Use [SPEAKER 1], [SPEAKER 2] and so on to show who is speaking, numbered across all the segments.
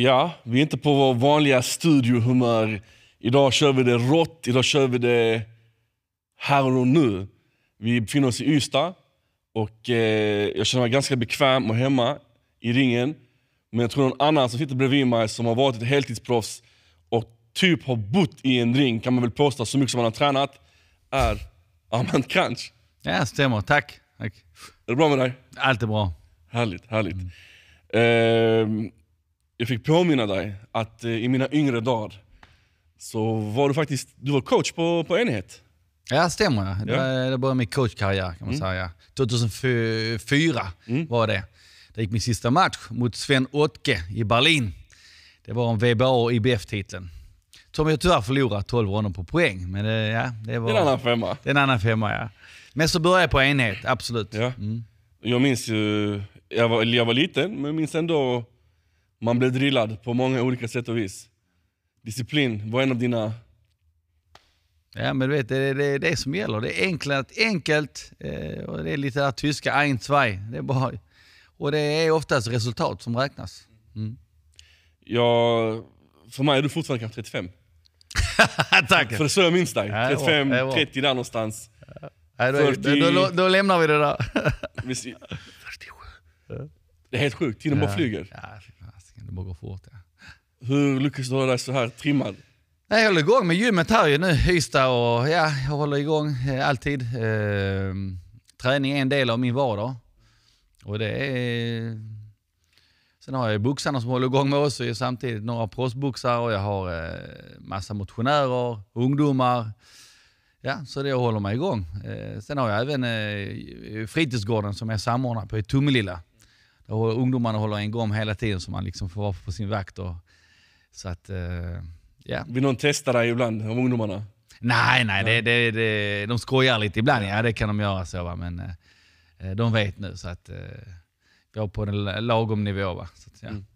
[SPEAKER 1] Ja, vi är inte på vår vanliga studiohumör. Idag kör vi det rått, idag kör vi det här och nu. Vi befinner oss i Ystad och eh, jag känner mig ganska bekväm och hemma i ringen. Men jag tror någon annan som sitter bredvid mig som har varit ett heltidsproffs och typ har bott i en ring, kan man väl påstå, så mycket som han har tränat, är Armand Kranch.
[SPEAKER 2] Ja, stämmer. Tack. Tack.
[SPEAKER 1] Är det bra med dig?
[SPEAKER 2] Allt är bra.
[SPEAKER 1] Härligt, härligt. Eh, jag fick påminna dig att eh, i mina yngre dagar så var du faktiskt du var coach på, på enhet.
[SPEAKER 2] Ja, stämmer. Ja. Det, det började min coachkarriär kan man säga. 2004 var det. Det gick min sista match mot Sven Ottke i Berlin. Det var en VBA och IBF-titeln. Som jag tyvärr förlorade 12 ronder på poäng. Men det, ja, det var
[SPEAKER 1] Det är en annan femma.
[SPEAKER 2] det är en annan femma. Ja. Men så började jag på enhet, absolut.
[SPEAKER 1] Ja. Jag minns ju, jag var, jag var liten, men jag minns ändå man blev drillad på många olika sätt och vis. Disciplin var en av dina...
[SPEAKER 2] Ja, men du vet, det är det, det som gäller. Det är enkelt, enkelt eh, och det är lite där tyska ein, zwei. Det är bara, och det är oftast resultat som räknas.
[SPEAKER 1] Jag, för mig är du fortfarande kanske 35.
[SPEAKER 2] Tack!
[SPEAKER 1] För det är så jag minns dig.
[SPEAKER 2] Ja, det var-
[SPEAKER 1] 35,
[SPEAKER 2] det var.
[SPEAKER 1] 30 där någonstans.
[SPEAKER 2] Nej, då,
[SPEAKER 1] 40.
[SPEAKER 2] då, då, då lämnar vi det där.
[SPEAKER 1] Visst- Det är helt sjukt, tiden bara flyger.
[SPEAKER 2] Ja, det bara går fort. Ja.
[SPEAKER 1] Hur lyckas du hålla dig så här trimmad?
[SPEAKER 2] Nej, Jag håller igång med gymmet här ju nu, Ystad och ja, jag håller igång eh, alltid. Eh, träning är en del av min vardag. Och det är... Sen har jag boxarna som håller igång med oss och samtidigt några proffsboxare och jag har eh, massa motionärer, ungdomar. Ja, så det håller mig igång. Eh, sen har jag även eh, fritidsgården som jag samordnar på i Tummelilla. Håller- ungdomarna håller igång hela tiden så man liksom får vara på sin vakt. Och, så att, eh, ja.
[SPEAKER 1] Vill någon testa dig ibland av ungdomarna?
[SPEAKER 2] Nej, nej, det, det, det, de skojar lite ibland. Ja, det kan de göra så. Va? Men eh, de vet nu så att eh, vi är på en lagom nivå. Va? Så att, ja.
[SPEAKER 1] Mm.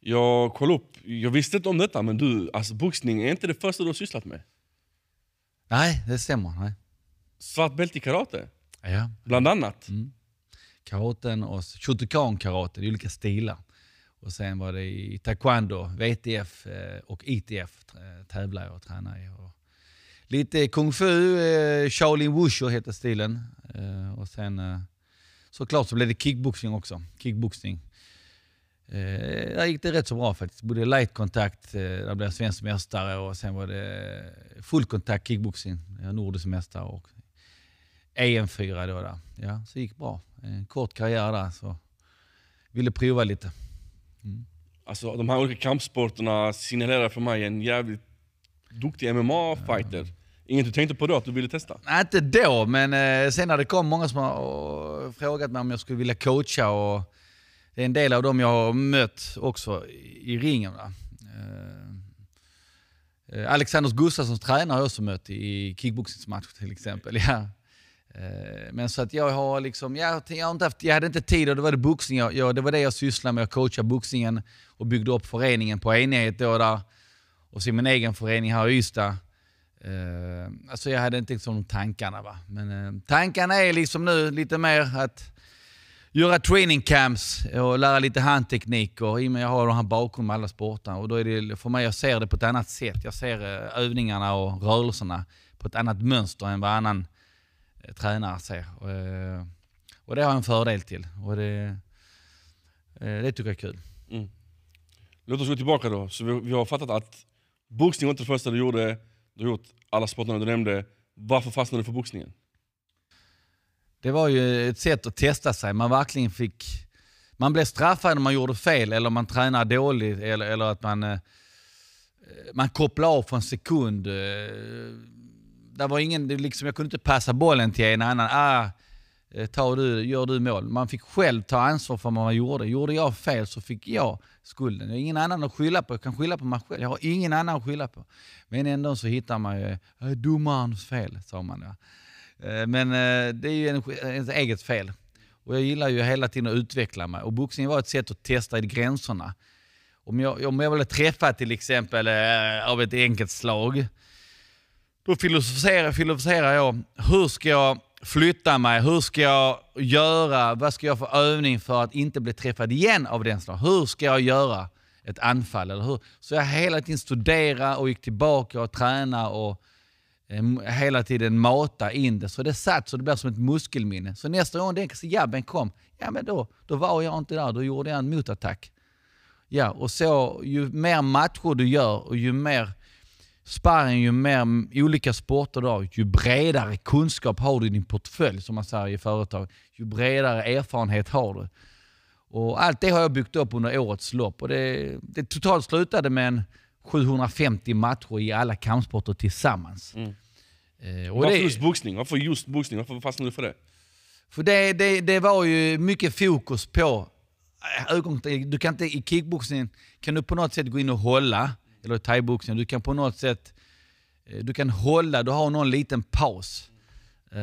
[SPEAKER 1] Jag kollade upp, jag visste inte om detta, men du, alltså boxning är inte det första du har sysslat med.
[SPEAKER 2] Nej, det stämmer. Nej.
[SPEAKER 1] Svart bälte i karate,
[SPEAKER 2] Ja.
[SPEAKER 1] bland annat.
[SPEAKER 2] Karaten och shotokan-karate, det är olika stilar. Och sen var det i taekwondo, VTF eh, och ITF tävlar jag och tränar i. Och lite kung fu, eh, Shaolin Wushu heter stilen. Eh, och sen såklart så blev det kickboxing också. Kickboxning. Där gick det rätt så bra faktiskt. Både light kontakt, där blev jag svensk mästare och sen var det full kontakt kickboxing, jag är nordisk mästare och EM4 då där. Ja, så gick bra. En kort karriär där så ville prova lite.
[SPEAKER 1] Alltså de här olika kampsporterna signalerar för mig en jävligt duktig MMA-fighter. Inget du tänkte på då att du ville testa?
[SPEAKER 2] Nej, inte då, men eh, sen när det kom många som har eh, frågat mig om jag skulle vilja coacha och det är en del av dem jag har mött också i, i ringen. Va? Eh, eh, Alexander Gustafssons tränare har jag också mött i kickboxningsmatch till exempel. Ja. Eh, men så att jag har liksom, jag, jag, har inte haft, jag hade inte tid och då var det boxning. Jag, jag, det var det jag sysslade med, jag coachade boxningen och byggde upp föreningen på enhet då där. Och så min egen förening här i Ystad. Uh, alltså jag hade inte liksom tankarna. Va? Men uh, tankarna är liksom nu lite mer att göra training camps och lära lite handtekniker. I och med att jag har den här bakom med alla sporterna. Och då är det, för mig, jag ser det på ett annat sätt. Jag ser uh, övningarna och rörelserna på ett annat mönster än vad annan tränare ser. Och, eh, och det har jag en fördel till. Och det, eh, det tycker jag är kul.
[SPEAKER 1] Låt oss gå tillbaka då. Så vi, vi har fattat att boxning var inte det första du gjorde. Du har gjort alla sporterna du nämnde. Varför fastnade du för boxningen?
[SPEAKER 2] Det var ju ett sätt att testa sig. Man verkligen fick... Man blev straffad om man gjorde fel eller man tränade dåligt eller, eller att man... eh, Man kopplade av för en sekund. Det var ingen, det liksom, jag kunde inte passa bollen till en annan. Ah, eh, ta du, gör du mål. Man fick själv ta ansvar för vad man gjorde. Gjorde jag fel så fick jag skulden. Jag har ingen annan att skylla på. Jag kan skylla på mig själv. Jag har ingen annan att skylla på. Men ändå så hittar man ju, eh, domarens fel, sa man. Ja. Eh, men det är ju en, ens eget fel. Och jag gillar ju hela tiden att utveckla mig. Och boxning var ett sätt att testa i gränserna. Om jag, om jag ville träffa till exempel av ett enkelt slag, då filosoferar, filosoferar jag, hur ska jag flytta mig? Hur ska jag göra? Vad ska jag för övning för att inte bli träffad igen av den slag? Hur ska jag göra? ett anfall, eller hur? Så jag hela tiden studerade och gick tillbaka och tränade och eh, hela tiden mata in det. Så det satt så det blev som ett muskelminne. Så nästa gång den jabben kom, ja men då, då var jag inte där, då gjorde jag en motattack. Ja, och så ju mer matcher du gör och ju mer sparring, ju mer olika sporter du har, ju bredare kunskap har du i din portfölj, som man säger i företag. Ju bredare erfarenhet har du. Och allt det har jag byggt upp under årets lopp. Och det, det totalt slutade med en 750 matcher i alla kampsporter tillsammans.
[SPEAKER 1] Mm.
[SPEAKER 2] Eh,
[SPEAKER 1] Varför
[SPEAKER 2] det,
[SPEAKER 1] just boxning? Varför just boxning? Varför fastnade du för det?
[SPEAKER 2] för det, det, det var ju mycket fokus på ögon, du kan inte, I kickboxning kan du på något sätt gå in och hålla, eller thaiboxning, du kan på något sätt eh, du kan hålla, du har någon liten paus. Eh,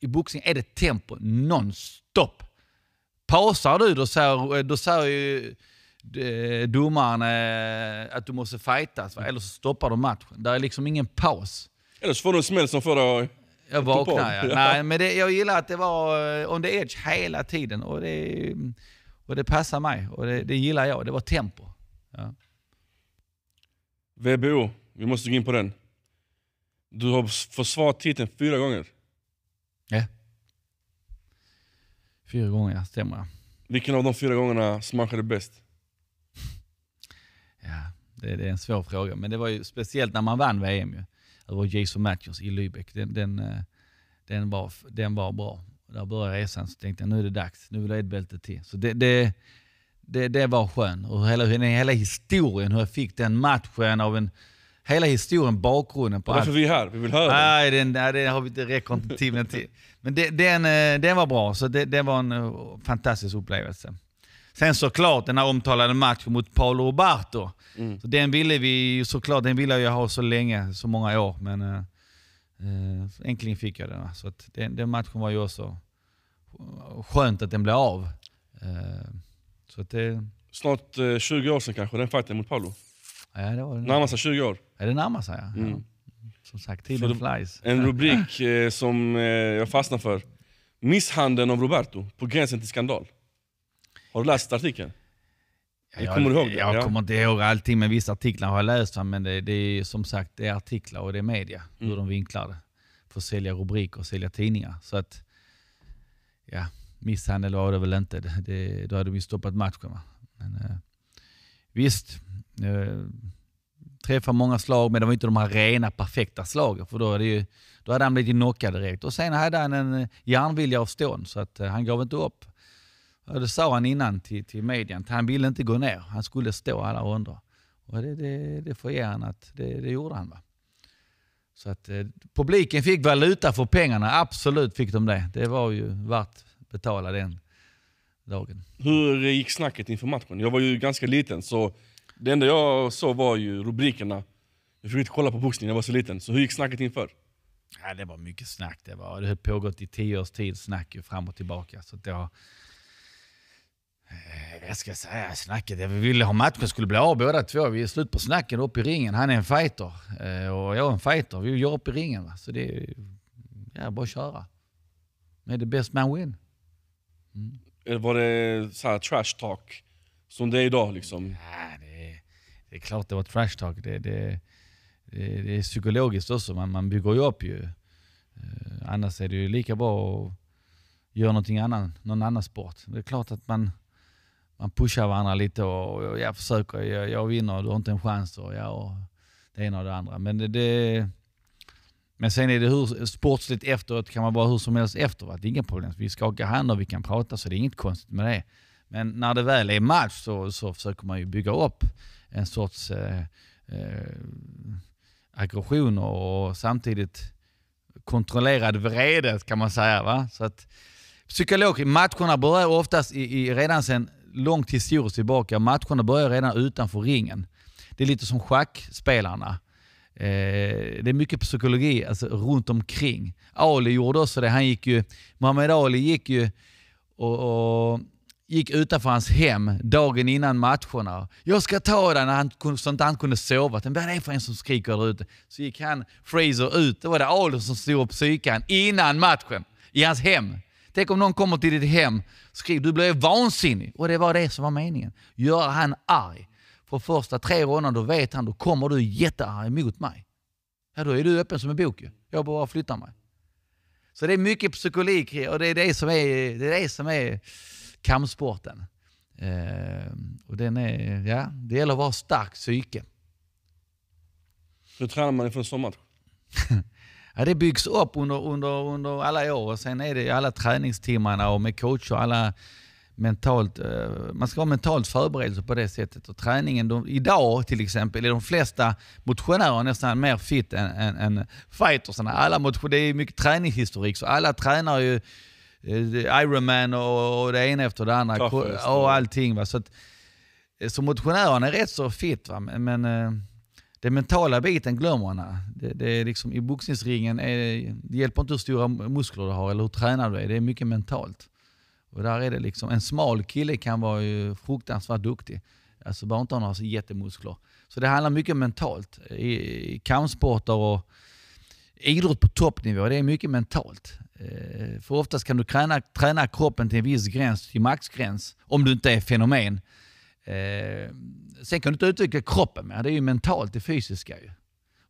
[SPEAKER 2] I boxning är det tempo nonstop. Pausar du, då säger, då säger ju eh, domaren att du måste fightas, va? eller så stoppar du matchen. Det är liksom ingen paus.
[SPEAKER 1] Eller så får du en smäll som får dig
[SPEAKER 2] Jag vaknar ja. Nej, men det, jag gillar att det var on the edge hela tiden och det, och det passar mig och det, det gillar jag. Det var tempo. Ja.
[SPEAKER 1] VBO, vi måste gå in på den. Du har försvarat titeln fyra gånger.
[SPEAKER 2] ja. Fyra gånger, ja. Stämmer ja.
[SPEAKER 1] Vilken av de fyra gångerna smakade bäst?
[SPEAKER 2] ja. Det, det är en svår fråga, men det var ju speciellt när man vann VM. Ju. Det var Jason Matthews i Lübeck. Den, den, eh, den, var, den var bra. Där började resan så tänkte jag nu är det dags. Nu vill jag ha ett bälte till. Så det, det, det, det var skönt. Och hela, hela historien, hur jag fick den matchen av en... Hela historien, bakgrunden på
[SPEAKER 1] Varför
[SPEAKER 2] allt.
[SPEAKER 1] vi är här, vi vill höra.
[SPEAKER 2] Nej, den, nej, det har vi inte räcker inte tiden till. Men det, den, eh, den var bra, så det, det var en eh, fantastisk upplevelse. Sen såklart den här omtalade matchen mot Paolo Roberto.
[SPEAKER 1] Mm.
[SPEAKER 2] Så den ville vi såklart, den ville jag ha så länge, så många år. Men eh, eh, äntligen fick jag den. Så den, den matchen var ju också skönt att den blev av. Eh, så det,
[SPEAKER 1] Snart eh, 20 år sedan kanske, den fighten mot Paolo.
[SPEAKER 2] ja, det var
[SPEAKER 1] Närmar sig 20 år.
[SPEAKER 2] Ja, det närmar sig ja.
[SPEAKER 1] Mm.
[SPEAKER 2] Som sagt, tiden flies.
[SPEAKER 1] En rubrik eh, som eh, jag fastnar för. Misshandeln av Roberto, på gränsen till skandal. Har du läst artikeln?
[SPEAKER 2] Ja,
[SPEAKER 1] Du
[SPEAKER 2] jag,
[SPEAKER 1] kommer ihåg det?
[SPEAKER 2] Jag
[SPEAKER 1] Ja.
[SPEAKER 2] kommer inte ihåg allting, men vissa artiklar har jag läst. Men det, det är som sagt det är artiklar och det är media, hur
[SPEAKER 1] Mm.
[SPEAKER 2] de vinklar det. För att sälja rubriker och sälja tidningar. Så att, ja, misshandel var det väl inte. Det, det, då hade vi stoppat matchen. Va? Men, eh, visst, eh, träffade många slag, men det var inte de här rena, perfekta slagen. För då, är det ju, då hade han blivit knockad direkt. Och sen hade han en eh, järnvilja av stånd, så att, eh, han gav inte upp. Och det sa han innan till, till median, han ville inte gå ner. Han skulle stå alla rundor. Och det, det, det får ge han att det, det gjorde han. Va? Så att eh, publiken fick valuta för pengarna, absolut fick de det. Det var ju värt betala den dagen.
[SPEAKER 1] Hur gick snacket inför matchen? Jag var ju ganska liten, så det enda jag såg var ju rubrikerna. Jag fick inte kolla på boxning, jag var så liten. Så hur gick snacket inför?
[SPEAKER 2] Ja, det var mycket snack. Det, var, det har pågått i tio års tid, snack fram och tillbaka. Så det har, eh, jag ska säga snacket. Jag ville ha matchen skulle bli av båda två. Vi är slut på snacken upp i ringen. Han är en fighter eh, och jag är en fighter. Vi gör upp i ringen. Va? Så det är ja, bara att köra. Med the best man win.
[SPEAKER 1] Eller var det så här trash talk? Som det är idag liksom?
[SPEAKER 2] Ja, det, är, det är klart det var trash talk. Det, det, det, det är psykologiskt också. Man, man bygger ju upp ju. Eh, annars är det ju lika bra att göra någonting annan, någon annan sport. Det är klart att man, man pushar varandra lite och, och jag försöker, jag, jag vinner, du har inte en chans. Och, ja, och det ena och det andra. Men, det, det, men sen är det hur, sportsligt efteråt kan man vara hur som helst efteråt. Det är inga problem. Vi skakar hand och vi kan prata så det är inget konstigt med det. Men när det väl är match så, så försöker man ju bygga upp en sorts eh, eh, aggression och samtidigt kontrollerad vrede kan man säga. Va? Så att, psykologiskt, matcherna börjar oftast i, i, redan sen långt historiskt tillbaka. Matcherna börjar redan utanför ringen. Det är lite som schackspelarna. Eh, det är mycket psykologi alltså, runt omkring. Ali gjorde också det. Han gick ju, Muhammad Ali gick ju och, och gick utanför hans hem dagen innan matcherna. Jag ska ta den när han, så inte han kunde sova. Vad är det för en som skriker där ute? Så gick han, Fraser, ut. Då var det Ali som stod och psykade innan matchen i hans hem. Tänk om någon kommer till ditt hem och skriker du blir vansinnig. Och det var det som var meningen. Göra han arg för första tre ronderna, då vet han, då kommer du jättearg emot mig. Ja, då är du öppen som en bok ju. Jag bara flyttar mig. Så det är mycket psykologi och det är det som är, det är, det som är kampsporten. Eh, och den är, ja, det gäller att vara stark psyke.
[SPEAKER 1] Hur tränar man inför en sån match?
[SPEAKER 2] ja, det byggs upp under, under, under alla år och sen är det alla träningstimmarna och med coach och alla mentalt, eh, man ska ha mentalt förberedelse på det sättet. Och träningen, de, idag till exempel, är de flesta motionärer nästan mer fit än, än, än fightersarna. Alla motion, det är mycket träningshistorik, så alla tränar ju eh, Ironman och, och det ena efter det andra
[SPEAKER 1] Toughest
[SPEAKER 2] och allting. Va? Så, att, eh, så motionärerna är rätt så fit, va? men, men den mentala biten glömmer man. Det, det är liksom, I boxningsringen är, det hjälper inte hur stora muskler du har eller hur tränad du är, det är mycket mentalt. Och där är det liksom, en smal kille kan vara ju fruktansvärt duktig. Alltså bara inte ha några jättemuskler. Så det handlar mycket mentalt. I, i kampsporter och idrott på toppnivå, det är mycket mentalt. Eh, för oftast kan du träna, träna kroppen till en viss gräns, till maxgräns, om du inte är fenomen. Eh, sen kan du inte utveckla kroppen mer, det är ju mentalt, det fysiska ju.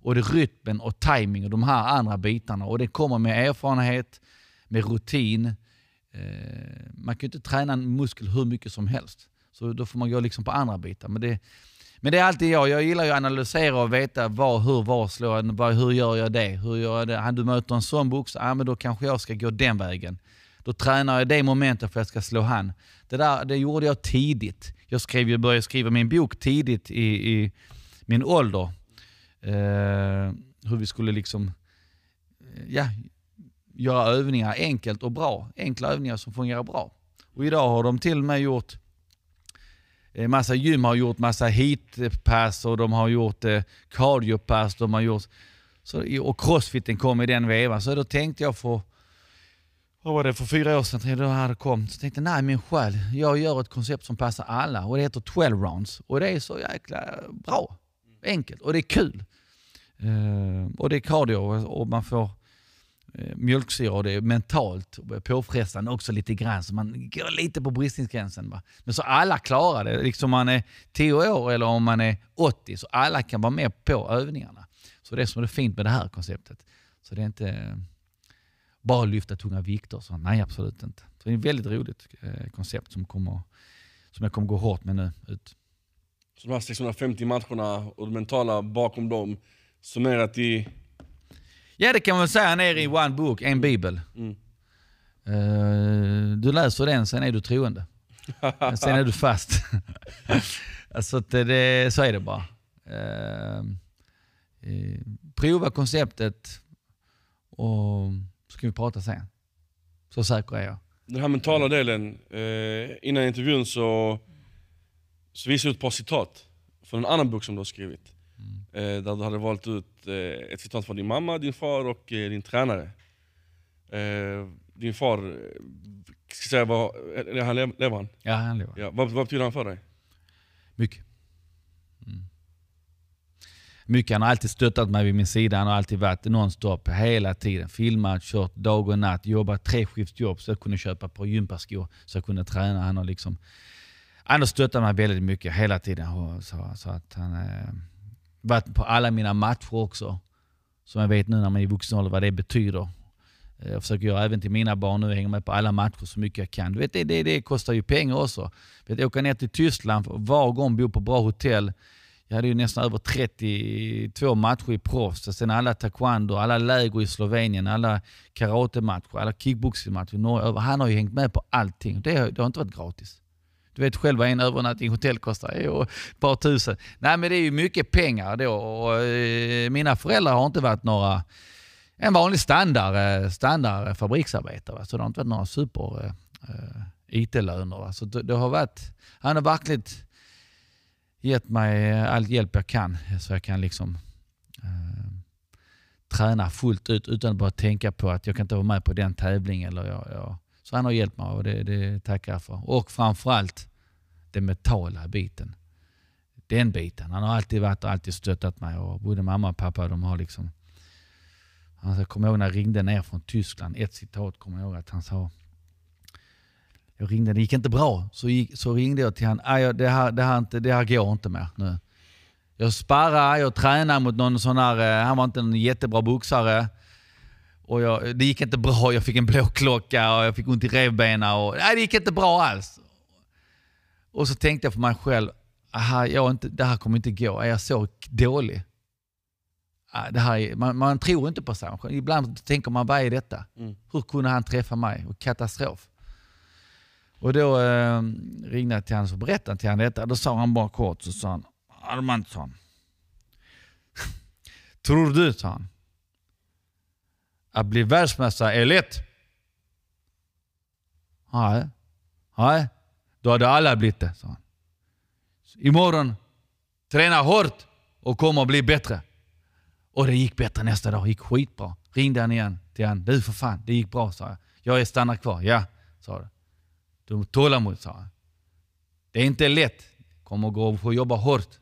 [SPEAKER 2] Och det är rytmen och timing och de här andra bitarna. Och det kommer med erfarenhet, med rutin. Eh, man kan ju inte träna en muskel hur mycket som helst. Så då får man gå liksom på andra bitar. Men det, men det är alltid jag. Jag gillar ju att analysera och veta var, hur, var slår jag, var, hur gör jag det? Hur gör jag det? Han, du möter en sån boxare, ja, men då kanske jag ska gå den vägen. Då tränar jag det momentet för att jag ska slå han. Det, där, det gjorde jag tidigt. Jag skrev, började skriva min bok tidigt i, i min ålder. Eh, hur vi skulle liksom eh, ja, göra övningar enkelt och bra. Enkla övningar som fungerar bra. Och idag har de till och med gjort eh, Massa gym har gjort massa heatpass och de har gjort eh, cardiopass. De har gjort, så, och crossfiten kom i den vevan. Så då tänkte jag för, vad var det, för fyra år sedan, då här det kom. Så tänkte jag, nej min själ, jag gör ett koncept som passar alla och det heter 12 rounds. Och det är så jäkla bra. Enkelt och det är kul. Uh, och det är cardio och man får Eh, mjölksyra och det är mentalt påfrestande också lite grann. Så man går lite på bristningsgränsen. Va? Men så alla klarar det. Liksom om man är 10 år eller om man är 80. Så alla kan vara med på övningarna. Så det är som är fint med det här konceptet. Så det är inte eh, bara lyfta tunga vikter. Så nej, absolut inte. Så det är ett väldigt roligt eh, koncept som, kommer, som jag kommer gå hårt med nu. Ut.
[SPEAKER 1] Så de här 650 matcherna och det mentala bakom dem summerat i...
[SPEAKER 2] Ja, det kan man säga ner i one book, en bibel.
[SPEAKER 1] Mm.
[SPEAKER 2] Eh, du läser den, sen är du troende. sen är du fast. alltså, det, så är det bara. Eh, eh, prova konceptet och så ska vi prata sen. Så säker är jag.
[SPEAKER 1] Den här mentala delen, innan intervjun så, så visade ut ett par citat från en annan bok som du har skrivit. Eh, där du hade valt ut eh, ett citat från din mamma, din far och eh, din tränare. Din far, ska säga, vad, han, lev- lever han?
[SPEAKER 2] Ja, han lever.
[SPEAKER 1] Ja, vad, vad betyder han för dig?
[SPEAKER 2] Mycket. Mm. Mycket. Han har alltid stöttat mig vid min sida. Han har alltid varit nonstop hela tiden. Filmat, kört dag och natt, jobbat treskiftsjobb så jag kunde köpa ett par gympaskor så jag kunde träna. Han har liksom han har stöttat mig väldigt mycket hela tiden. Så, så att han eh, varit på alla mina matcher också. Som jag vet nu när man är i vuxen ålder vad det betyder. Eh, jag försöker göra även till mina barn nu, hänga med på alla matcher så mycket jag kan. Du vet, det, det, det kostar ju pengar också. Du vet, åka ner till Tyskland var gång, bo på bra hotell. Jag hade ju nästan över 32 matcher i proffs. Och Sen alla taekwondo, alla läger i Slovenien, alla karatematcher, alla kickboxingmatcher. i Norge. Han har ju hängt med på allting. Det, har- det har inte varit gratis. Du vet själv vad en övernattning i hotell kostar. Jo, ju ett par tusen. Nej men det är ju mycket pengar då. Och, eh, mina föräldrar har inte varit några en vanlig standard, eh, standard fabriksarbetare. Va? Så det har inte varit några super eh, eh, IT-löner. Va? Så det, det har varit, han har verkligen gett mig all hjälp jag kan så jag kan liksom eh, träna fullt ut utan att bara tänka på att jag kan inte vara med på den tävlingen. Eller jag, jag. Så han har hjälpt mig och det, det tackar jag för. Och framförallt den mentala biten. Den biten. Han har alltid varit och alltid stöttat mig. Och både mamma och pappa de har liksom Alltså, jag kommer ihåg när jag ringde ner från Tyskland, ett citat kommer jag ihåg att han sa. Jag ringde, det gick inte bra. Så, gick, så ringde jag till honom. Det här, det, här inte, det här går inte mer nu. Jag sparrar, jag tränar mot någon sån här, eh, han var inte en jättebra boxare. Och jag, det gick inte bra, jag fick en blåklocka och jag fick ont i revbenen. Och, nej, det gick inte bra alls. Och så tänkte jag för mig själv, aha, jag inte, det här kommer inte gå. Är jag så dålig? Ah, Det här, är- man, man tror inte på sig. Ibland tänker man, vad är detta?
[SPEAKER 1] Mm.
[SPEAKER 2] Hur kunde han träffa mig? Och katastrof. Och då eh, ringde jag till honom och berättade till honom detta. Då sa han bara kort, så sa han, Armand, sa han. Tror du, sa han, att bli världsmästare är lätt? Nej. Nej, då hade alla blivit det, sa han. Imorgon, träna hårt och kommer och bli bättre. Och det gick bättre nästa dag, det gick skitbra. Ringde han igen till han. Du för fan, det gick bra, sa jag. Jag är stannar kvar. Ja, sa du. Du har tålamod, sa han. Det är inte lätt. Kommer gå och få jobba hårt.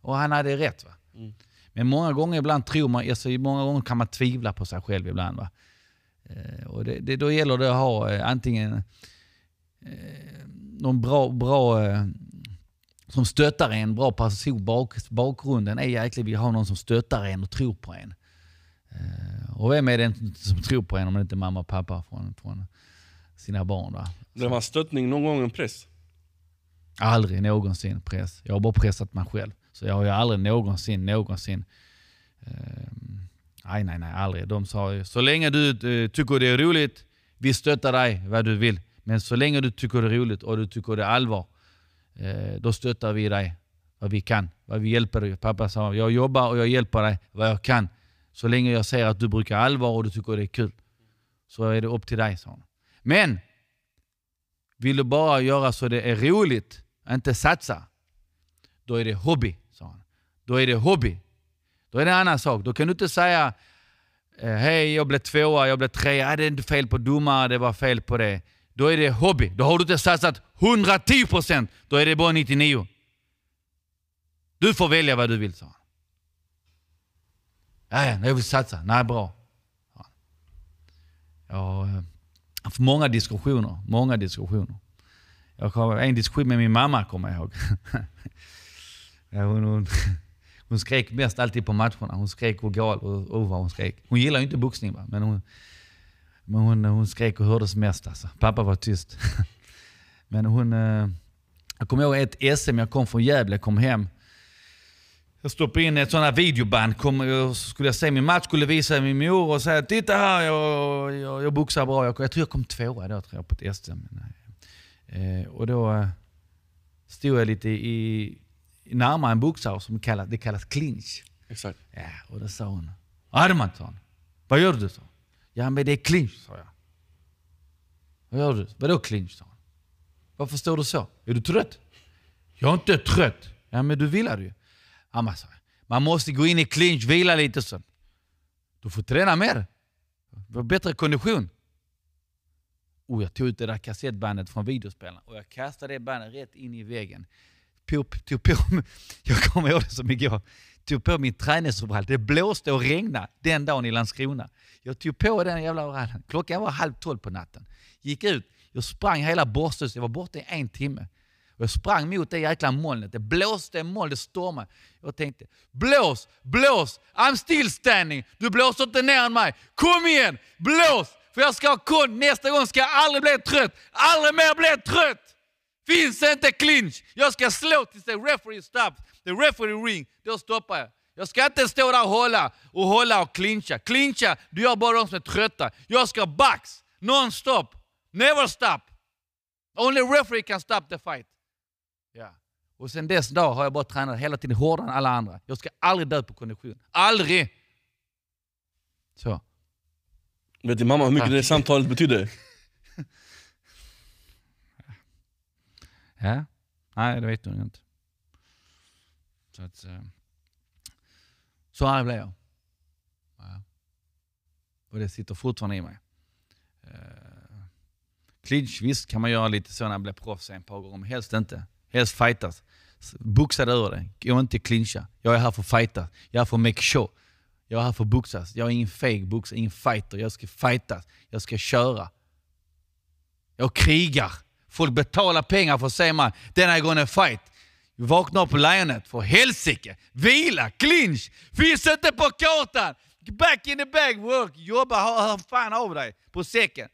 [SPEAKER 2] Och han hade rätt. Va?
[SPEAKER 1] Mm.
[SPEAKER 2] Men många gånger ibland tror man, alltså, många gånger kan man tvivla på sig själv ibland. Va? Eh, och det, det, då gäller det att ha eh, antingen eh, någon bra, bra som stöttar en, bra person. Bak, bakgrunden är jäkligt att ha någon som stöttar en och tror på en. Och vem är det som tror på en om det inte är mamma och pappa från, från sina barn? Va?
[SPEAKER 1] Det var stöttning, någon gång en press.
[SPEAKER 2] Aldrig någonsin press. Jag har bara pressat mig själv. Så jag har ju aldrig någonsin, någonsin... Eh, nej, nej, nej, aldrig. De sa ju, så länge du eh, tycker det är roligt, vi stöttar dig vad du vill. Men så länge du tycker det är roligt och du tycker det är allvar, eh, då stöttar vi dig vad vi kan. Vad vi hjälper dig. Pappa sa, jag jobbar och jag hjälper dig vad jag kan. Så länge jag ser att du brukar allvar och du tycker det är kul, så är det upp till dig, sa han. Men vill du bara göra så det är roligt, inte satsa, då är det hobby. Då är det hobby. Då är det en annan sak. Då kan du inte säga eh, hej, jag blev tvåa, jag blev trea, äh, det är inte fel på domare, det var fel på det. Då är det hobby. Då har du inte satsat 110 procent. då är det bara 99%. Du får välja vad du vill, sa han. Ja, ja, jag vill satsa. Nej, bra. Eh, jag har haft många diskussioner. Många diskussioner. Jag har en diskussion med min mamma, kommer jag ihåg. ja, hon, hon, hon skrek mest alltid på matcherna. Hon skrek och gal och, och vad hon skrek. Hon gillar ju inte boxning, va? men, hon, men hon, hon skrek och hördes mest. Alltså. Pappa var tyst. men hon... Eh, jag kommer ihåg ett SM, jag kom från Gävle, kom hem. Jag stoppade in ett sånt här videoband. Kom, jag skulle jag se min match, skulle visa min mor och säga Titta här, jag, jag, jag boxar bra. Jag, jag tror jag kom tvåa då tror jag, på ett SM. Eh, och då eh, stod jag lite i närmare en boxare som kallas, det kallas clinch.
[SPEAKER 1] Exakt.
[SPEAKER 2] Ja, och då sa hon sa hon. Vad gör du? hon. Ja, men det är clinch, sa jag. Vad gör du? Vadå clinch, sa hon. Varför står du så? Är du trött? Jag är inte trött. Ja, men du vilade ju. Men, sa jag. Man måste gå in i clinch, vila lite så. Du får träna mer. Du får bättre kondition. Och jag tog ut det där kassettbandet från videospelaren och jag kastade det bandet rätt in i väggen. Tog, tog på, jag kommer ihåg det som igår. Tog på min träningsoverall. Det blåste och regnade den dagen i Landskrona. Jag tog på den jävla overallen. Klockan var halv tolv på natten. Gick ut, jag sprang hela Borsthuset. Jag var borta i en timme. Och jag sprang mot det jäkla molnet. Det blåste moln, det stormade. Jag tänkte, blås, blås, I'm still standing. Du blåser inte ner mig. Kom igen, blås! För jag ska ha kund. Nästa gång ska jag aldrig bli trött. Aldrig mer bli trött! Finns inte clinch. Jag ska slå tills the referee stops. The referee ring. Då stoppar jag. Jag ska inte stå där och hålla och hålla och clincha. Clincha, du gör bara de som är trötta. Jag ska box. Non-stop. Never stop. Only referee can stop the fight. Ja. Och sen dess dag har jag bara tränat hela tiden hårdare än alla andra. Jag ska aldrig dö på kondition. Aldrig! Så.
[SPEAKER 1] Vet din mamma hur mycket
[SPEAKER 2] Tack.
[SPEAKER 1] det samtalet betydde?
[SPEAKER 2] Ja. Nej, det vet hon inte. Så att... Eh, så arg blev jag. Ja. Och det sitter fortfarande i mig. Eh, clinch, visst kan man göra lite så när man blir proffs en par gånger, men helst inte. Helst fightas. Boxa dig ur det. Gå inte clincha. Jag är här för att fighta. Jag är här för att make show. Jag är här för att boxas. Jag är ingen fake boxare, ingen fighter. Jag ska fightas. Jag ska köra. Jag krigar Folk betalar pengar för att se mig. Then I gonna fight. Vaknar upp på lejonet. För helsike! Vila, clinch! Finns inte på kartan! Back in the bag, work! Jobba, hör fan av dig på säcken.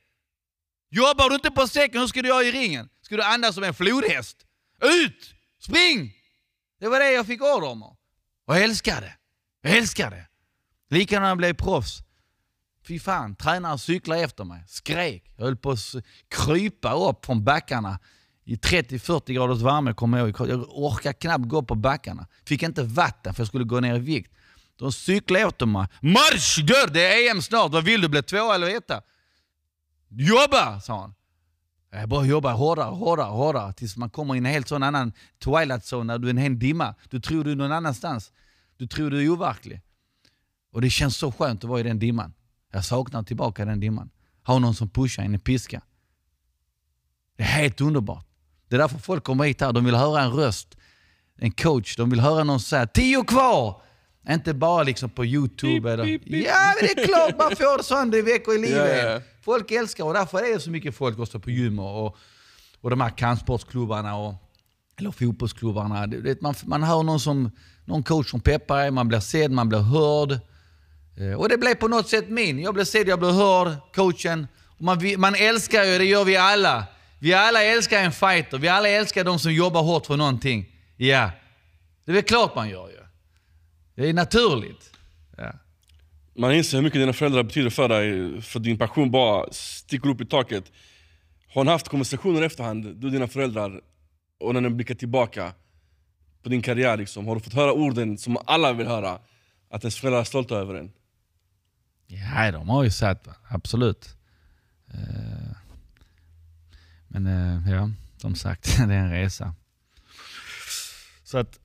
[SPEAKER 2] Jobbar du inte på säcken, hur ska du göra i ringen? Ska du andas som en flodhäst? Ut! Spring! Det var det jag fick order om. Och jag älskar det. Jag älskar det. Likadant när jag blev proffs. Fy fan, tränaren cyklade efter mig, skrek. Jag höll på att krypa upp från backarna i 30-40 graders värme kommer jag ihåg. Jag orkade knappt gå på backarna. Fick inte vatten för jag skulle gå ner i vikt. De cyklade efter mig. Marsch! Gör det är EM snart. Vad vill du? Bli två eller etta? Jobba! sa han. Jag bara jobbar hårdare, hårdare, hårdare tills man kommer in i en helt sån annan twilight zone när du är en hel dimma. Du tror du är någon annanstans. Du tror du är overklig. Och det känns så skönt att vara i den dimman. Jag saknar tillbaka den dimman. Ha någon som pushar en i piska. Det är helt underbart. Det är därför folk kommer hit här. De vill höra en röst, en coach. De vill höra någon säga tio kvar! Inte bara liksom på YouTube.
[SPEAKER 1] Beep,
[SPEAKER 2] eller,
[SPEAKER 1] beep, beep.
[SPEAKER 2] Ja, men det är klart man får sådana veckor i livet.
[SPEAKER 1] Ja, ja.
[SPEAKER 2] Folk älskar och därför är det så mycket folk också på gym och, och, de här kampsportsklubbarna och eller fotbollsklubbarna. Det- Man, man hör någon, som, någon coach som peppar en, man blir sedd, man blir hörd. Eh, och det blev på något sätt min. Jag blev sedd, jag blev hörd, coachen. Man, man älskar ju, det gör vi alla. Vi alla älskar en fighter. Vi alla älskar de som jobbar hårt för någonting. Ja, det är väl klart man gör ju. Det är naturligt. Ja.
[SPEAKER 1] Man inser hur mycket dina föräldrar betyder för dig, för din passion bara sticker upp i taket. Har ni haft konversationer i efterhand, du och dina föräldrar, och när ni blickar tillbaka på din karriär, liksom, har du fått höra orden som alla vill höra? Att ens föräldrar är stolta över en?
[SPEAKER 2] Ja, de har ju sagt absolut. Eh, men eh, ja, som sagt, det är en resa. Så att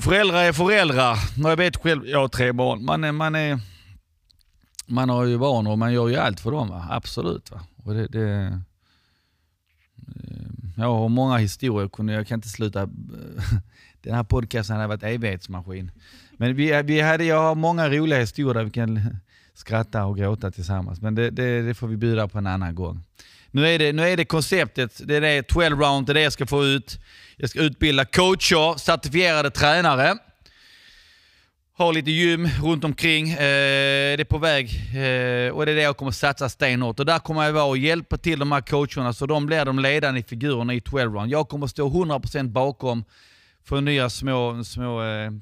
[SPEAKER 2] föräldrar är föräldrar. Jag vet själv, jag har tre barn. Man, är, man, är, man har ju barn och man gör ju allt för dem. Va? Absolut. Va? Och det, det, eh, jag har många historier, jag kan inte sluta. Den här podcasten hade varit evighetsmaskin. Men vi, vi hade, jag har många roliga historier där vi kan skratta och gråta tillsammans. Men det, det, det får vi bjuda på en annan gång. Nu är det, nu är det konceptet, det är det 12 round, det är det jag ska få ut. Jag ska utbilda coacher, certifierade tränare. Har lite gym runt omkring. Eh, det är på väg eh, och det är det jag kommer satsa stenhårt. Och där kommer jag vara och hjälpa till de här coacherna så de blir de ledande figurerna i 12 round. Jag kommer stå 100% bakom Få nya små, små eh,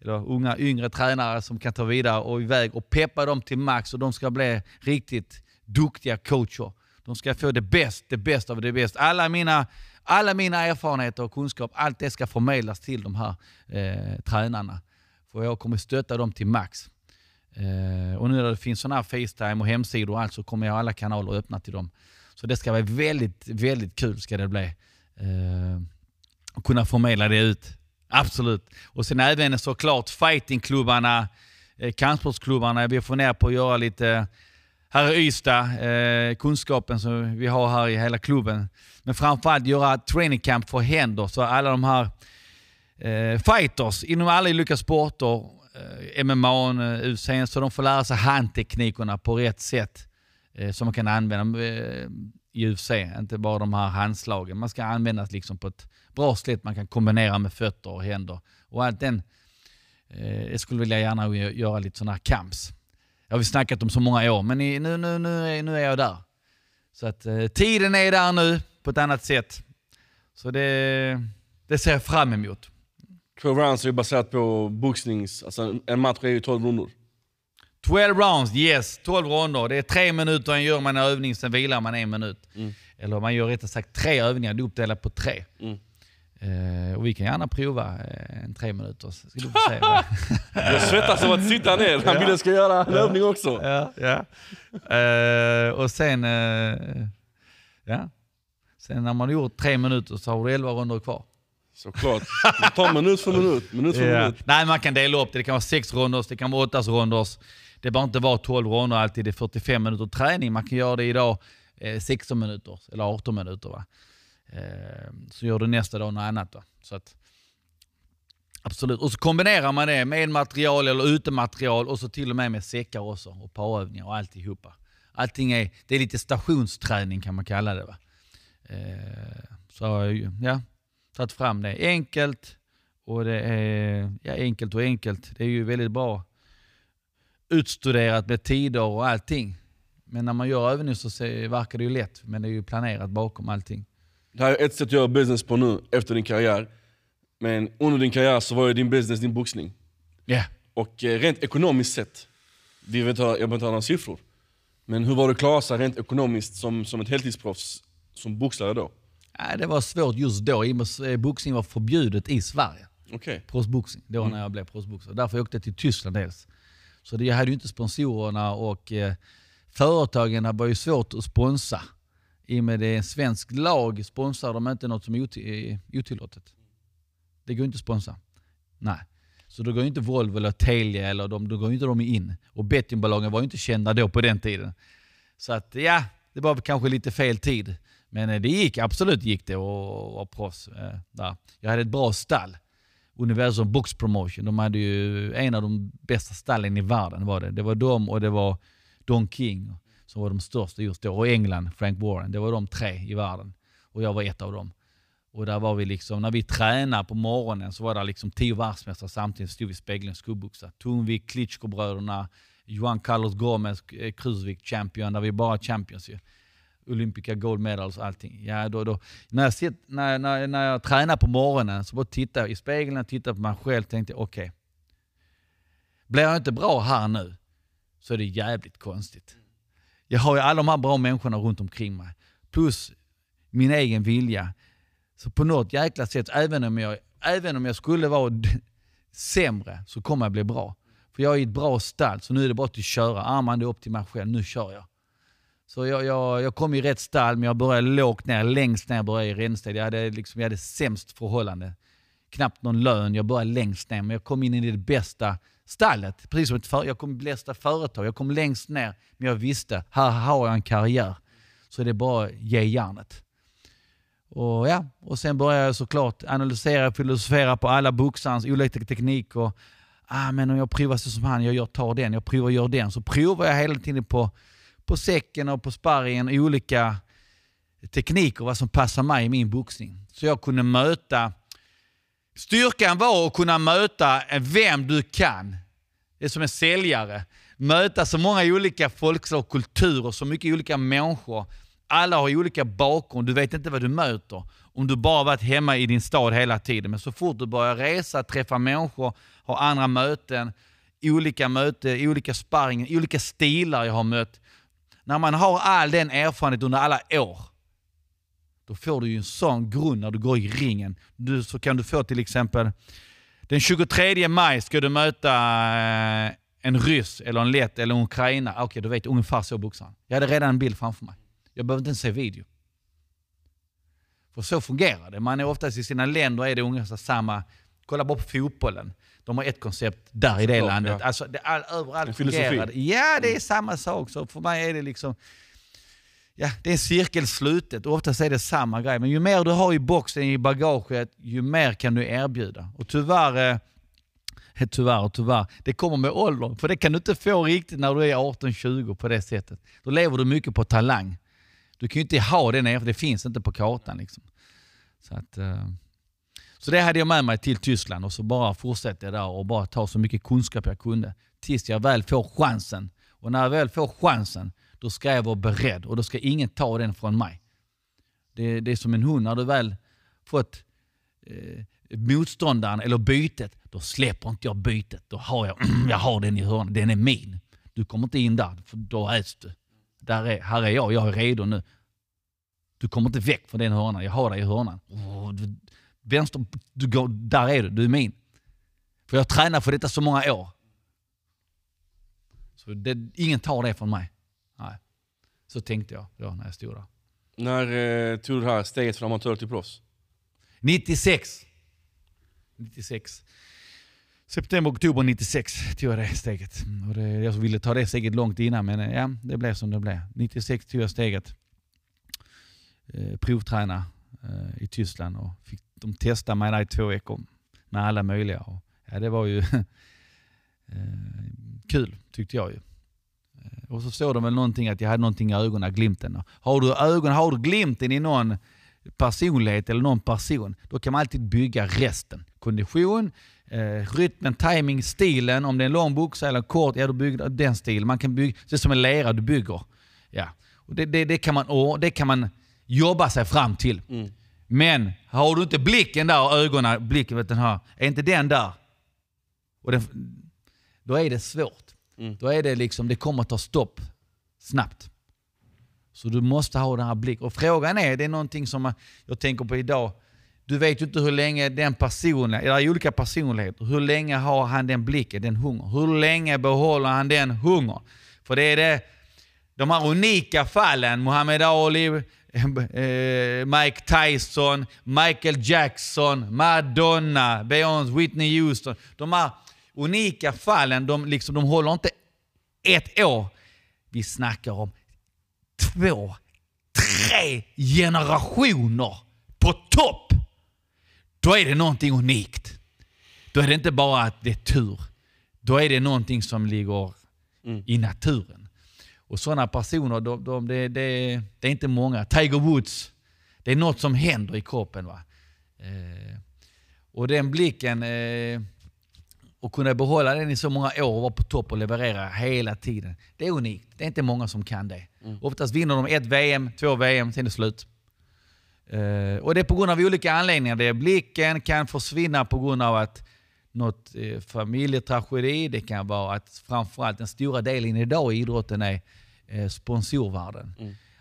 [SPEAKER 2] eller unga, yngre tränare som kan ta vidare och iväg och peppa dem till max och de ska bli riktigt duktiga coacher. De ska få det bästa, det bästa av det bästa. Alla mina, alla mina erfarenheter och kunskap, allt det ska förmedlas till de här eh, tränarna. För jag kommer stötta dem till max. Eh, och nu när det finns sådana här Facetime och hemsidor och allt så kommer jag ha alla kanaler öppna till dem. Så det ska bli väldigt, väldigt kul ska det bli. Eh, och kunna förmedla det ut. Absolut. Och sen även såklart fightingklubbarna, eh, kampsportsklubbarna. Vi får ner på att göra lite här i Ystad, eh, kunskapen som vi har här i hela klubben. Men framförallt göra training camp för händer så alla de här eh, fighters inom alla olika sporter, eh, MMA, eh, UFC, så de får lära sig handteknikerna på rätt sätt eh, som man kan använda eh, i UFC. Inte bara de här handslagen. Man ska användas liksom på ett bra sätt man kan kombinera med fötter och händer. Och allt den, eh, jag skulle vilja gärna gö- göra lite sådana här camps. Jag har vi snackat om så många år, men nu, nu, nu, är, nu är jag där. Så att eh, tiden är där nu på ett annat sätt. Så det, det ser jag fram emot.
[SPEAKER 1] 12 rounds är ju baserat på boxnings, alltså en match är ju 12 rundor.
[SPEAKER 2] 12 rounds, yes. 12 ronder. Det är tre minuter en gör man en övning, sen vilar man en minut. Eller man gör rättare sagt tre övningar, det är uppdelat på tre.
[SPEAKER 1] Mm.
[SPEAKER 2] Eh, och vi kan gärna prova eh, en tre minuter. Så ska du få se.
[SPEAKER 1] Jag svettas av att sitta ner, han vill att jag ska göra en övning också.
[SPEAKER 2] ja, ja. Eh, och sen, eh, ja. sen när man har gjort tre minuter så har du 11 ronder kvar.
[SPEAKER 1] Såklart. Det tar minut för minut, minut för
[SPEAKER 2] Ja.
[SPEAKER 1] minut.
[SPEAKER 2] Nej, man kan dela upp det. Det kan vara sex ronders, det kan vara åtta ronders. Det behöver inte vara 12 ronder alltid. Det är 45 minuter träning. Man kan göra det idag eh, 16 minuter eller 18 minuter. Va? Eh, så gör du nästa dag något annat. Då. Så att, absolut. Och så kombinerar man det med material eller utematerial och så till och med med säckar också och parövningar och alltihopa. Allting är, det är lite stationsträning kan man kalla det. Va? Eh, så har jag ju, ja, tagit fram det. Enkelt och det är ja, enkelt och enkelt. Det är ju väldigt bra utstuderat med tider och allting. Men när man gör övningar så verkar det ju lätt, men det är ju planerat bakom allting.
[SPEAKER 1] Det här är ett sätt att göra business på nu, efter din karriär. Men under din karriär så var ju din business din boxning.
[SPEAKER 2] Yeah.
[SPEAKER 1] Och eh, rent ekonomiskt sett, vi vet, jag behöver inte ha några siffror. Men hur var det att klara sig rent ekonomiskt som, som ett heltidsproffs som boxare då?
[SPEAKER 2] Det var svårt just då, i och med att eh, boxning var förbjudet i Sverige.
[SPEAKER 1] Okay.
[SPEAKER 2] Proffsboxning, då mm. när jag blev proffsboxare. Därför åkte jag till Tyskland dels. Så det, jag hade ju inte sponsorerna och eh, företagen var ju svårt att sponsra. I och med det är en svensk lag sponsrar de inte något som är eh, otillåtet. Det går inte att sponsra. Nej. Så då går inte Volvo eller Telia eller de, då går inte de in. Och bettingbolagen var ju inte kända då på den tiden. Så att ja, det var kanske lite fel tid. Men eh, det gick, absolut gick det att vara proffs. Eh, där. Jag hade ett bra stall. Universum Box Promotion. De hade ju en av de bästa stallen i världen. var Det Det var de och det var Don King som var de största just då. Och England, Frank Warren. Det var de tre i världen. Och jag var ett av dem. Och där var vi liksom, när vi tränade på morgonen så var det liksom tio världsmästare samtidigt stod vi i spegeln och skuggboxade. Tungvik, Klitschko-bröderna, Juan Carlos Gomez, eh, champion, där vi bara champions ju. Olympica gold medals och allting. Ja, då, då. När, jag sitter, när, när, när jag tränar på morgonen så bara tittar jag i spegeln och tittar på mig själv och tänkte okej. Okay, blir jag inte bra här nu så är det jävligt konstigt. Jag har ju alla de här bra människorna runt omkring mig. Plus min egen vilja. Så på något jäkla sätt, även om jag, även om jag skulle vara sämre, så kommer jag bli bra. För jag är i ett bra stall, så nu är det bara att köra. Ah, Armar upp till mig själv, nu kör jag. Så jag, jag, jag kom i rätt stall, men jag började lågt ner. Längst ner började jag i Rensted. Jag hade, liksom, jag hade sämst förhållande. Knappt någon lön. Jag började längst ner, men jag kom in i det bästa stallet. Precis som ett för, jag kommer i företag. Jag kom längst ner, men jag visste, här har jag en karriär. Så det är bara att ge järnet. Och, ja, och sen började jag såklart analysera och filosofera på alla boxarens olika tekniker. Ah, men om jag provar så som han, jag gör, tar den, jag provar gör den. Så provar jag hela tiden på på säcken och på sparringen olika tekniker vad som passar mig i min boxning. Så jag kunde möta... Styrkan var att kunna möta vem du kan. Det är som en säljare. Möta så många olika folkslag och kulturer, så mycket olika människor. Alla har olika bakgrund, du vet inte vad du möter. Om du bara varit hemma i din stad hela tiden. Men så fort du börjar resa, träffa människor, ha andra möten, olika möten, olika sparring, olika stilar jag har mött när man har all den erfarenhet under alla år, då får du ju en sån grund när du går i ringen. Du, så kan du få till exempel, den 23 maj ska du möta eh, en ryss, eller en lett eller en ukraina. Okej, okay, du vet ungefär så boxaren. Jag hade redan en bild framför mig. Jag behöver inte ens se video. För så fungerar det. Man är oftast i sina länder är det ungefär samma. Kolla bara på fotbollen. De har ett koncept där i det landet. Ja. Alltså, det, all, överallt fungerar det. Ja, det är samma sak. Så för mig är det liksom... Ja, det är en cirkel slutet. Oftast är det samma grej. Men ju mer du har i boxen, i bagaget, ju mer kan du erbjuda. Och tyvärr... Eh, tyvärr och tyvärr, det kommer med åldern. För det kan du inte få riktigt när du är 18-20 på det sättet. Då lever du mycket på talang. Du kan ju inte ha den erfarenheten, det finns inte på kartan. Liksom. Så att... Eh, så det hade jag med mig till Tyskland och så bara fortsatte jag där och bara ta så mycket kunskap jag kunde. Tills jag väl får chansen. Och när jag väl får chansen, då ska jag vara beredd och då ska ingen ta den från mig. Det, det är som en hund, när du väl fått eh, motståndaren eller bytet, då släpper inte jag bytet. Då har jag, jag har den i hörnet. den är min. Du kommer inte in där, för då äts du. Där är, här är jag, jag är redo nu. Du kommer inte väck från den hörnan, jag har dig i hörnan. Oh, Vänster, du går, där är du, du är min. För jag har tränat för detta så många år. Så det, ingen tar det från mig. Nej. Så tänkte jag då när jag stod där.
[SPEAKER 1] När eh, tog du det här steget från amatör till proffs?
[SPEAKER 2] 96. 96. September, oktober 96 tog jag det steget. Och det, jag ville ta det steget långt innan men ja, det blev som det blev. 96 tog jag steget. Eh, provträna eh, i Tyskland och fick de testade mig där i två veckor med alla möjliga. Och, ja, det var ju eh, kul tyckte jag ju. Eh, och så står det väl någonting att jag hade någonting i ögonen, glimten. Har du ögon, har du glimten i någon personlighet eller någon person, då kan man alltid bygga resten. Kondition, eh, rytmen, timing, stilen. Om det är en lång boxa eller kort, ja då bygger du den stilen. Man kan bygga, det är som en lera du bygger. Ja. Och det, det, det, kan man, det kan man jobba sig fram till. Men har du inte blicken där och ögonen, blicken, vet den här, är inte den där, och den, då är det svårt. Mm. Då är det liksom, det kommer ta stopp snabbt. Så du måste ha den här blicken. Och frågan är, det är någonting som jag tänker på idag. Du vet ju inte hur länge den personen, det är olika personligheter, hur länge har han den blicken, den hunger? Hur länge behåller han den hunger? För det är det, de här unika fallen, Muhammad Ali, eh, eh, Mike Tyson, Michael Jackson, Madonna, Beyoncé, Whitney Houston. De här unika fallen, de, liksom, de håller inte ett år. Vi snackar om två, tre generationer på topp. Då är det någonting unikt. Då är det inte bara att det är tur. Då är det någonting som ligger i naturen. Och sådana personer, de, de, det, det, det är inte många. Tiger Woods, det är något som händer i kroppen. Va? Eh, och den blicken, eh, och kunna behålla den i så många år och vara på topp och leverera hela tiden. Det är unikt. Det är inte många som kan det. Oftast vinner de ett VM, två VM, sen är det slut. Eh, och det är på grund av olika anledningar. Det är blicken kan försvinna på grund av att något eh, familjetragedi. Det kan vara att framförallt den stora delen idag i idrotten är eh, sponsorvärlden.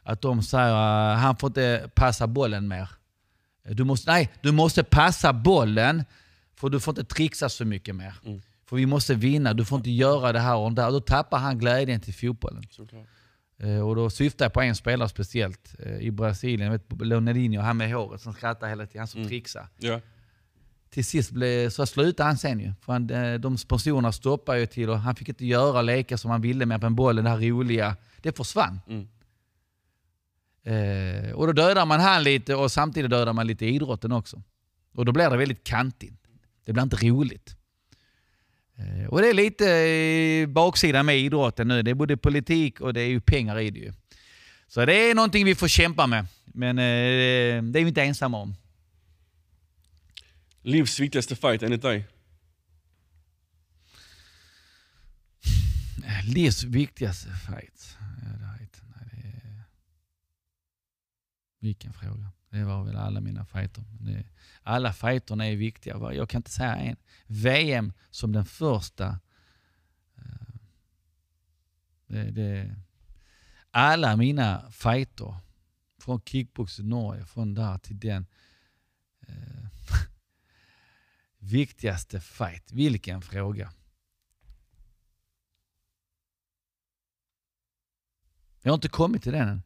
[SPEAKER 2] Att de säger uh, han får inte passa bollen mer. Eh, Du måste, nej, du måste passa bollen för du får inte trixa så mycket mer. För vi måste vinna, du får inte göra det här och det här. Då tappar han glädjen till fotbollen.
[SPEAKER 1] Såklart.
[SPEAKER 2] Eh, Och då syftar jag på en spelare speciellt eh, i Brasilien. Jag vet, Leonardinho, han med håret som skrattar hela tiden, han som trixar.
[SPEAKER 1] Ja.
[SPEAKER 2] Till sist blev, så slutade han sen ju. För han, eh, de sponsorerna stoppade ju till och han fick inte göra lekar som han ville med på en bollen, det här roliga. Det försvann.
[SPEAKER 1] Mm.
[SPEAKER 2] Eh, och då dödar man han lite och samtidigt dödar man lite idrotten också. Och då blir det väldigt kantigt. Det blir inte roligt. Eh, och det är lite eh, baksidan med idrotten nu. Det är både politik och det är ju pengar i det ju. Så det är någonting vi får kämpa med. Men eh, det är vi inte ensamma om.
[SPEAKER 1] Livs viktigaste fight enligt dig?
[SPEAKER 2] Livs viktigaste fight. Ja, det vet, nej, det är... Vilken fråga. Det var väl alla mina fighter. Det, alla fighterna är viktiga. Jag kan inte säga en. VM som den första. Eh, det, det, alla mina fighter, från kickbox i Norge, från där till den. eh, viktigaste fight. Vilken fråga. Jag har inte kommit till den än.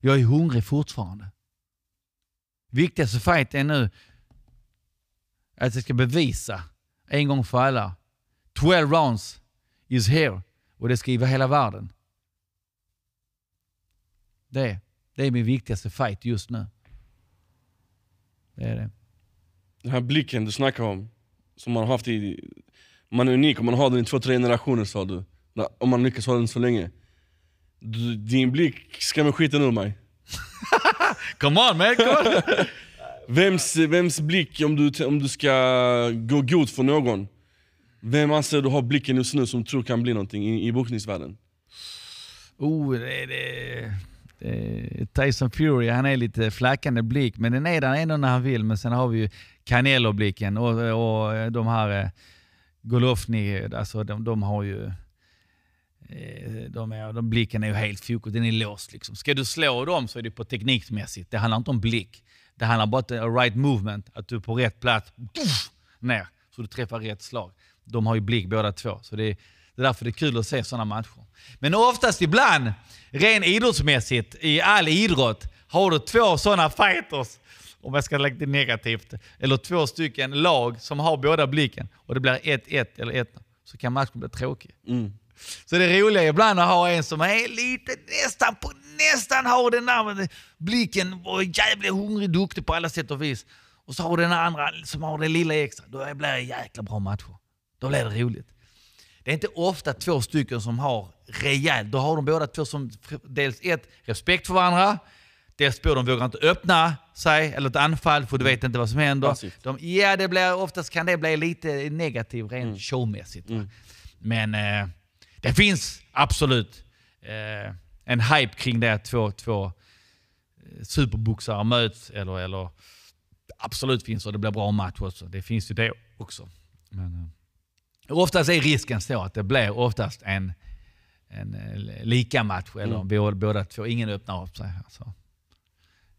[SPEAKER 2] Jag är hungrig fortfarande. Viktigaste fight är nu att jag ska bevisa en gång för alla. 12 rounds is here. Och det ska hela världen. Det, det är min viktigaste fight just nu. Det är det.
[SPEAKER 1] Den här blicken du snackar om, som man har haft i... Man är unik om man har den i två, tre generationer sa du. Om man lyckas ha den så länge. Du, din blick skrämmer skiten ur mig.
[SPEAKER 2] Come on man! Come on.
[SPEAKER 1] Vems, vems blick, om du, om du ska gå god för någon, vem anser du har blicken just nu som tror kan bli någonting i, i boxningsvärlden?
[SPEAKER 2] Oh, det, det, det, Tyson Fury, han är lite flackande blick, men den är där ändå när han vill. Men sen har vi ju Canelo-blicken och, och de här eh, Golovny, alltså de, de har ju... Eh, de är, de blicken är ju helt fokus, den är låst. Liksom. Ska du slå dem så är det på teknikmässigt. Det handlar inte om blick. Det handlar bara om right movement, att du är på rätt plats, puff, ner, så du träffar rätt slag. De har ju blick båda två, så det är, det är därför det är kul att se sådana matcher. Men oftast ibland, ren idrottsmässigt, i all idrott, har du två sådana fighters, om jag ska lägga det negativt, eller två stycken lag som har båda blicken och det blir 1-1 eller 1 så kan matchen bli tråkig.
[SPEAKER 1] Mm.
[SPEAKER 2] Så det är roliga ibland att ha en som är lite nästan på nästan har den där blicken och är jävligt hungrig, duktig på alla sätt och vis. Och så har den andra som har det lilla extra. Då blir det jäkla bra matcher. Då blir det roligt. Det är inte ofta två stycken som har rejält. Då har de båda två som dels ett, respekt för varandra. Despo, de vågar inte öppna sig eller ett anfall för du vet inte vad som händer.
[SPEAKER 1] Passivt.
[SPEAKER 2] De, ja, det blir, oftast kan det bli lite negativt rent showmässigt. va. Men eh, det finns absolut eh, en hype kring det att två, två eh, superboxare möts. Eller, eller absolut finns och det blir bra match också. Det finns ju det också. Men, eh, oftast är risken så att det blir oftast en, en eh, lika match. Eller
[SPEAKER 1] Mm.
[SPEAKER 2] båda, båda två, ingen öppnar upp sig. Alltså.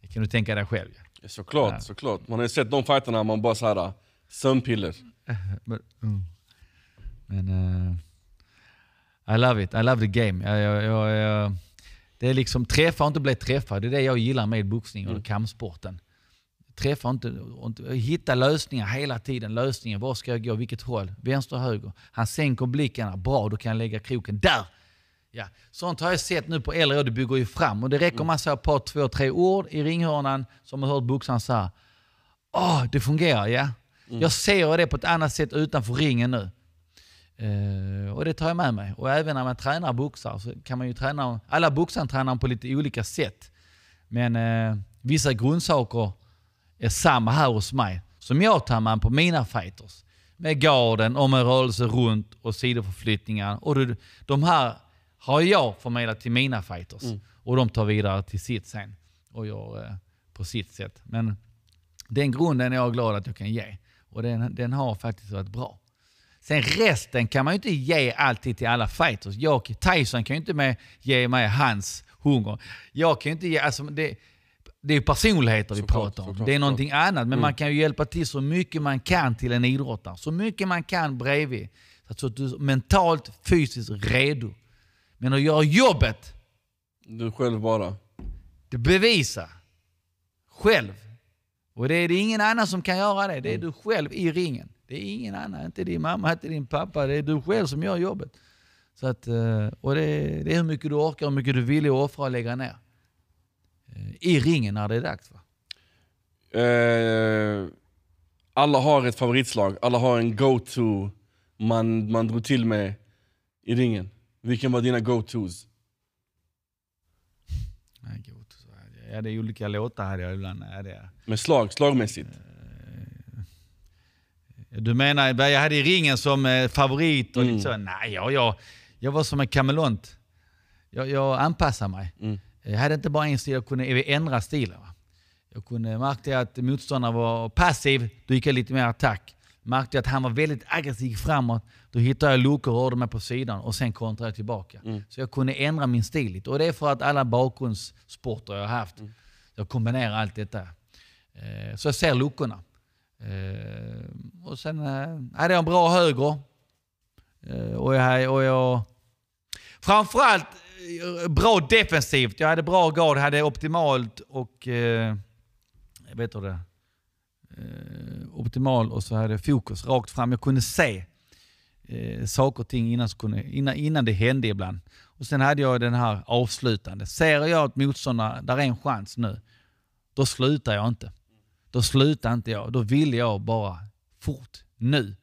[SPEAKER 2] Det kan du tänka dig själv. ja.
[SPEAKER 1] Såklart,
[SPEAKER 2] Ja.
[SPEAKER 1] såklart. Man har ju sett de fighterna man bara såhär, sömnpiller.
[SPEAKER 2] Men, men eh, I love it, I love the game. Jag, jag, jag, det är liksom träffa och inte bli träffad. Det är det jag gillar med boxning och kampsporten. Träffa och inte, och inte, hitta lösningar hela tiden. Lösningen, var ska jag gå, vilket håll? Vänster, höger. Han sänker blickarna, bra då kan jag lägga kroken där. Ja. Sånt har jag sett nu på äldre år, det bygger ju fram. Och det räcker om man säger ett par, två, tre ord i ringhörnan som man hört boxaren säga. Åh, det fungerar ja. Jag ser det på ett annat sätt utanför ringen nu. Eh, och det tar jag med mig. Och även när man tränar boxare så kan man ju träna, alla boxare tränar på lite olika sätt. Men eh, vissa grundsaker är samma här hos mig. Som jag tar med på mina fighters. Med garden och med rörelse runt och sidoförflyttningar. Och det, de här har jag förmedlat till mina fighters. Och de tar vidare till sitt sen. Och gör eh, på sitt sätt. Men den grunden är jag glad att jag kan ge. Och den, den har faktiskt varit bra. Sen resten kan man ju inte ge alltid till alla fighters. Jag, Tyson kan ju inte med, ge mig hans hunger. Jag kan ju inte ge, alltså det, det är personligheter vi
[SPEAKER 1] Såklart,
[SPEAKER 2] pratar om.
[SPEAKER 1] såklart,
[SPEAKER 2] det är någonting annat. Men man kan ju hjälpa till så mycket man kan till en idrottare. Så mycket man kan bredvid. Så att du är mentalt, fysiskt redo. Men att göra jobbet,
[SPEAKER 1] Du själv bara.
[SPEAKER 2] det bevisar själv. Och det är det ingen annan som kan göra det. Det är du själv i ringen. Det är ingen annan, inte din mamma, inte din pappa. Det är du själv som gör jobbet. Så att, eh, och det, är- det är hur mycket du orkar, hur mycket du vill offra och lägga ner. Eh, I ringen när det är dags. Va?
[SPEAKER 1] Eh, alla har ett favoritslag, alla har en go-to man, man drog till med i ringen. Vilken var dina go-tos?
[SPEAKER 2] Ja, det är olika låtar hade jag ibland. Ja, det är.
[SPEAKER 1] Med slag, slagmässigt.
[SPEAKER 2] Du menar jag hade i ringen som eh, favorit och lite så? Nej, jag, jag, jag var som en kameleont. Jag, jag anpassade mig.
[SPEAKER 1] Mm.
[SPEAKER 2] Jag hade inte bara en stil, jag kunde ändra stilen. Jag kunde, märkte jag att motståndaren var passiv, då gick jag lite mer attack. Märkte jag att han var väldigt aggressiv framåt, då hittade jag luckor och rörde mig på sidan och sen kontrade jag tillbaka. Så jag kunde ändra min stil lite. Och det är för att alla bakgrundssporter jag har haft, jag kombinerar allt detta. Eh, Så jag ser luckorna. Eh, och sen eh, hade jag en bra höger. Eh, och jag, och jag Framförallt eh, bra defensivt. Jag hade bra gard, hade optimalt och... Eh, jag vet hur det eh, Optimal och så hade jag fokus rakt fram. Jag kunde se eh, saker och ting innan, kunde, innan, innan det hände ibland. Och Sen hade jag den här avslutande. Ser jag att motståndaren, där är en chans nu, då slutar jag inte. Då slutar inte jag. Då vill jag bara fort, nu.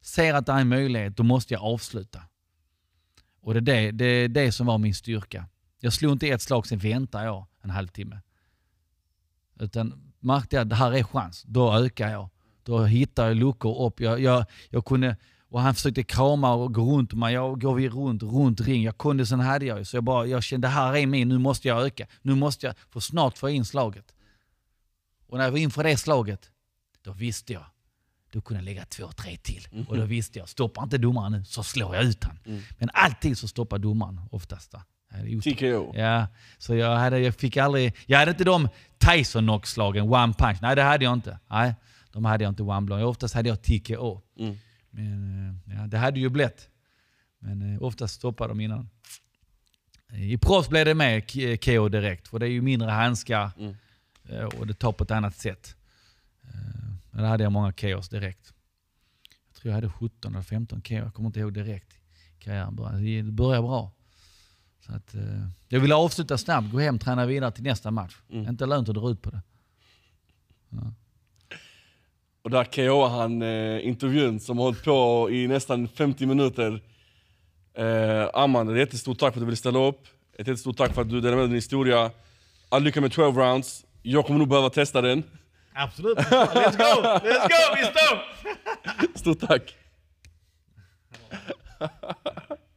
[SPEAKER 2] Ser att det är en möjlighet, då måste jag avsluta. Och det är det, det, är det som var min styrka. Jag slog inte ett slag, sen väntade jag en halvtimme. Utan märkte jag att det här är chans, då ökar jag. Då hittar jag luckor upp. Jag, jag, jag kunde, och han försökte krama och gå runt mig. Jag går vi runt, runt ring. Jag kunde, sen hade jag ju. Så jag, bara, jag kände det här är min, nu måste jag öka. Nu måste jag, för snart få in slaget. Och när jag var inför det slaget, då visste jag. Då kunde jag lägga två, tre till. Och då visste jag, stoppar inte domaren nu så slår jag ut han. Men alltid så stoppar domaren oftast.
[SPEAKER 1] TKO.
[SPEAKER 2] Ja, så jag, hade, jag fick aldrig... Jag hade inte de Tyson knockslagen, one punch. Nej, det hade jag inte. Nej, de hade jag inte one blow. Oftast hade jag TKO.
[SPEAKER 1] Mm.
[SPEAKER 2] Men eh, ja, det hade ju blivit. Men eh, oftast stoppade de innan. I proffs blev det mer K- KO direkt, för det är ju mindre handskar
[SPEAKER 1] Mm.
[SPEAKER 2] Eh, och det tar på ett annat sätt. Eh, Men där hade jag många KOs direkt. Jag tror jag hade 17 eller 15 KO, jag kommer inte ihåg direkt. Karriären började. Det började bra. Så att, eh, jag ville avsluta snabbt, gå hem, träna vidare till nästa match.
[SPEAKER 1] Mm.
[SPEAKER 2] Inte lönt att dra ut på det.
[SPEAKER 1] Och där KO han eh, intervjun som har hållit på i nästan 50 minuter. Eh, Amman, ett jättestort tack för att du ville ställa upp. Ett jättestort tack för att du delade med din historia. all lycka med 12 rounds. Jag kommer nog behöva testa den.
[SPEAKER 2] Absolut. Let's go! Let's go, vi står!
[SPEAKER 1] Stort tack.